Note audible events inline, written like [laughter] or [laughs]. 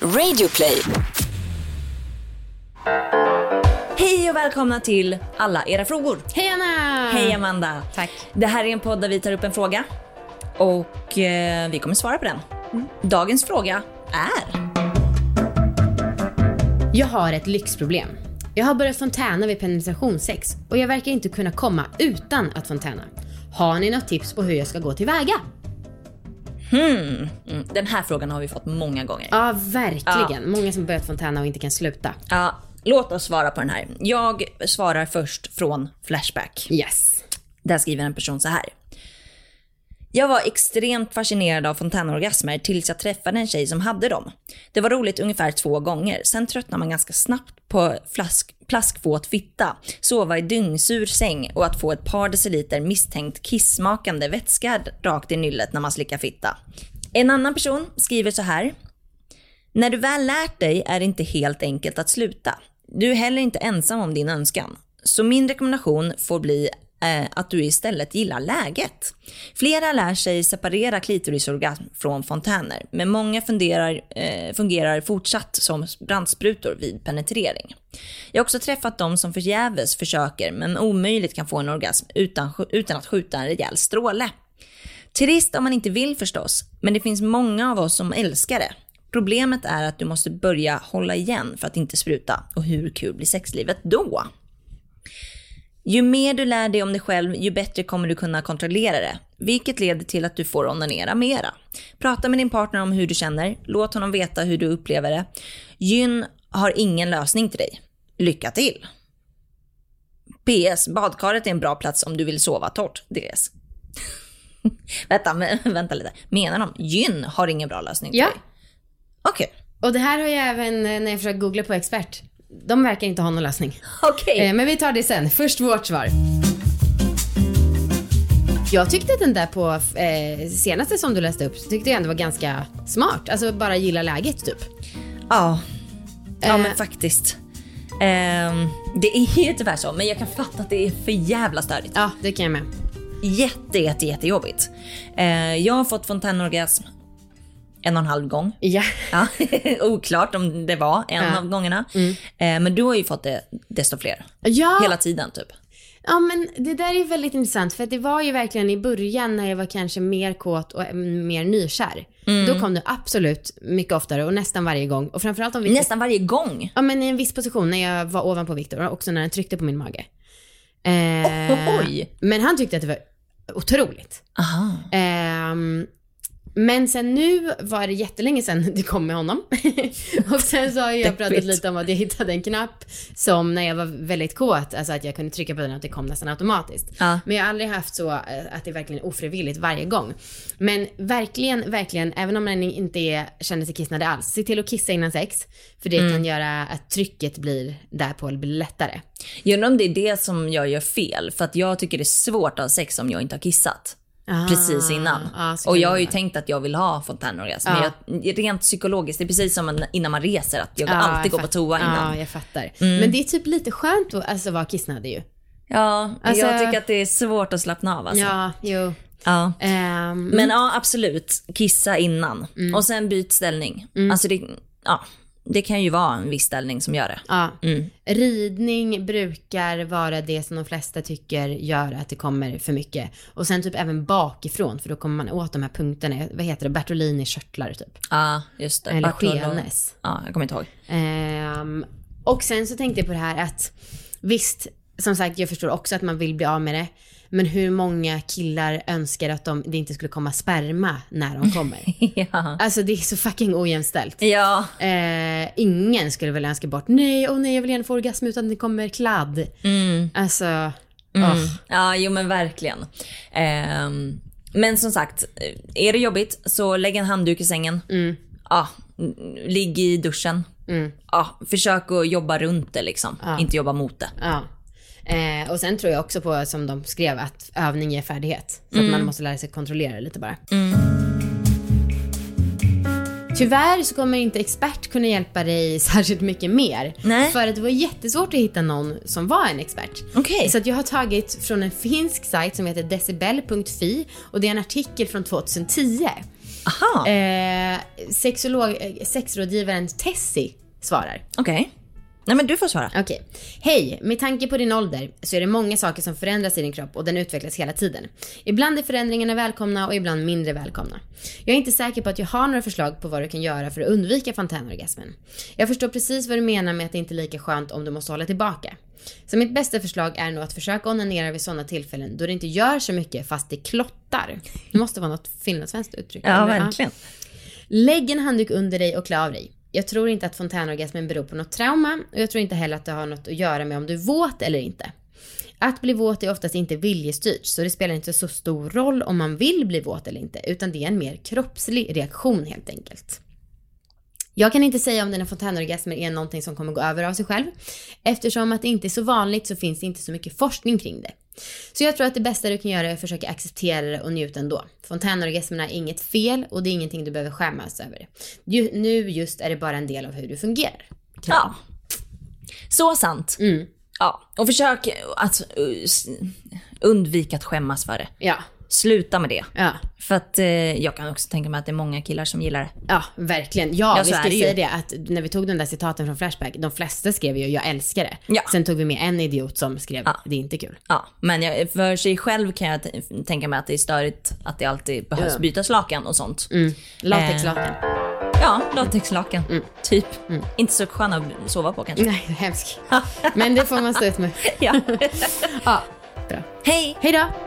Radioplay. Hej och välkomna till alla era frågor. Hej Anna! Hej Amanda. Tack. Det här är en podd där vi tar upp en fråga och eh, vi kommer svara på den. Dagens fråga är... Jag har ett lyxproblem. Jag har börjat fontäna vid penetrationssex och jag verkar inte kunna komma utan att fontäna. Har ni något tips på hur jag ska gå tillväga? Mm, den här frågan har vi fått många gånger. Ja, verkligen. Många som börjat fontäna och inte kan sluta. Ja, låt oss svara på den här. Jag svarar först från Flashback. Yes. Där skriver en person så här. Jag var extremt fascinerad av fontänorgasmer tills jag träffade en tjej som hade dem. Det var roligt ungefär två gånger, sen tröttnar man ganska snabbt på flask, plaskvåt fitta, sova i dyngsur säng och att få ett par deciliter misstänkt kissmakande vätska rakt i nyllet när man slickar fitta. En annan person skriver så här. När du väl lärt dig är det inte helt enkelt att sluta. Du är heller inte ensam om din önskan. Så min rekommendation får bli Eh, att du istället gillar läget. Flera lär sig separera klitorisorgasm från fontäner, men många funderar, eh, fungerar fortsatt som brandsprutor vid penetrering. Jag har också träffat de som förgäves försöker, men omöjligt kan få en orgasm utan, utan att skjuta en rejäl stråle. Trist om man inte vill förstås, men det finns många av oss som älskar det. Problemet är att du måste börja hålla igen för att inte spruta. Och hur kul blir sexlivet då? Ju mer du lär dig om dig själv, ju bättre kommer du kunna kontrollera det. Vilket leder till att du får onanera mera. Prata med din partner om hur du känner, låt honom veta hur du upplever det. Gyn har ingen lösning till dig. Lycka till! PS. Badkaret är en bra plats om du vill sova torrt. DS. [laughs] vänta, men, [laughs] vänta lite. Menar de gyn har ingen bra lösning till Ja. dig? Okej. Och det här har jag även eh, när jag försöker googla på expert. De verkar inte ha någon lösning. Okej. Eh, men vi tar det sen. Först vårt svar. Jag tyckte att den där på eh, senaste som du läste upp, tyckte jag ändå var ganska smart. Alltså bara gilla läget typ. Ja, ja Eh. men faktiskt. Ehm, det är ju tyvärr så, men jag kan fatta att det är för jävla störigt. Ja, det kan jag med. Jätte, jätte, jättejobbigt. Eh, jag har fått fontänorgasm en och en halv gång. Ja. Ja, [laughs] oklart om det var en Ja. Mm. av gångerna. Eh, men du har ju fått det desto fler. Ja, Hela tiden typ. ja, men det där är väldigt intressant för det var ju verkligen i början när jag var kanske mer kåt och eh, mer nykär. Då kom det absolut mycket oftare och nästan varje gång. Och framförallt om vi Nästan varje gång. Ja men i en viss position när jag var ovanpå Viktor och också när han tryckte på min mage. Eh, Oj. Men han tyckte att det var otroligt. Aha. Men sen nu var det jättelänge sedan [laughs] det kom med honom. [laughs] och sen så har jag pratat lite om att jag hittade en knapp som när jag var väldigt kåt, alltså att jag kunde trycka på den och att det kom nästan automatiskt. Ja. Men jag har aldrig haft så eh, att det är verkligen ofrivilligt varje gång. Men verkligen, verkligen, även om man inte är, känner sig kissnödig alls, se till att kissa innan sex. För det kan göra att trycket blir därpå blir lättare. Jag undrar om det är det som jag gör fel. För att jag tycker det är svårt att ha sex om jag inte har kissat. Ah, precis innan. ja, så och jag har ju tänkt att jag vill ha fontänorgasm. Ja. Men jag, rent psykologiskt, det är precis som innan man reser. Att jag Ja, alltid går jag på fatt- toa innan. Ja, jag fattar. Men det är typ lite skönt att alltså, vara kissnödig ju. Ja, Alltså- jag tycker att det är svårt att slappna av alltså. Ja, jo. Ja. Ehm, Men ja, absolut. Kissa innan. Mm. Och sen byt ställning. Alltså det, ja, det kan ju vara en viss ställning som gör det. Ja. Mm. Ridning brukar vara det som de flesta tycker gör att det kommer för mycket. Och sen typ även bakifrån för då kommer man åt de här punkterna. Vad heter det? Bertolini körtlar typ. Ja, just det. Eller skenes. Ja, jag kommer inte ihåg. Ehm, och sen så tänkte jag på det här att visst, som sagt jag förstår också att man vill bli av med det. Men hur många killar önskar att de, det inte skulle komma sperma när de kommer? [laughs] ja. alltså det är så fucking ojämställt. Ja, Eh, ingen skulle väl önska bort, nej, åh nej, jag vill gärna få orgasm utan det kommer kladd. Alltså, åh. ja, jo men verkligen. Ehm, men som sagt, är det jobbigt så lägg en handduk i sängen. Mm, ligg i duschen. Ja, försök att jobba runt det liksom. Inte jobba mot det. Eh, och sen tror jag också på, som de skrev, att övning ger färdighet. Så att man måste lära sig kontrollera det lite bara. Tyvärr så kommer inte expert kunna hjälpa dig [laughs] särskilt mycket mer. Nej. För att det var jättesvårt att hitta någon som var en expert. Okej. Så att jag har tagit från en finsk sajt som heter decibel.fi och det är en artikel från 2010. Aha, Eh, sexolog, eh, sexrådgivaren Tessie svarar. okej. Nej men du får svara. Okej. Hej! Med tanke på din ålder så är det många saker som förändras i din kropp och den utvecklas hela tiden. Ibland är förändringarna välkomna och ibland mindre välkomna. Jag är inte säker på att jag har några förslag på vad du kan göra för att undvika fontänorgasmen. Jag förstår precis vad du menar med att det inte är lika skönt om du måste hålla tillbaka. Så mitt bästa förslag är nog att försöka onanera vid sådana tillfällen då det inte gör så mycket fast det klottar. Det måste vara något finlandssvenskt uttryck. Ja, verkligen. Lägg en handduk under dig och klä av dig. Jag tror inte att fontänorgasmen beror på något trauma och jag tror inte heller att det har något att göra med om du är våt eller inte. Att bli våt är oftast inte viljestyrt så det spelar inte så stor roll om man vill bli våt eller inte utan det är en mer kroppslig reaktion helt enkelt. Jag kan inte säga om dina fontänorgasmer är någonting som kommer gå över av sig själv. Eftersom att det inte är så vanligt så finns det inte så mycket forskning kring det. Så jag tror att det bästa du kan göra är att försöka acceptera det och njuta ändå. Fontänorgasmerna är inget fel och det är ingenting du behöver skämmas över. Ju, nu just är det bara en del av hur du fungerar. Ja. Så sant. Mm. Ja, och försök att s- undvika att skämmas för det. Ja. Sluta med det. Ja. För att eh, jag kan också tänka mig att det är många killar som gillar det. Ja, verkligen. Ja, Ja, vi ska säga det att när vi tog de där citaten från Flashback, de flesta skrev ju “jag älskar det”. Ja. Sen tog vi med en idiot som skrev Ja. “det är inte kul”. Ja, men jag, för sig själv kan jag tänka mig att det är störigt att det alltid behövs Ja. bytas lakan och sånt. Mm. Latexlakan. Ja, latexlakan. Mm. Typ. Inte så sköna att sova på kanske. Nej, hemskt. [laughs] Men det får man stå ut med. ja. [laughs] Ja, bra. Hej! Hej då!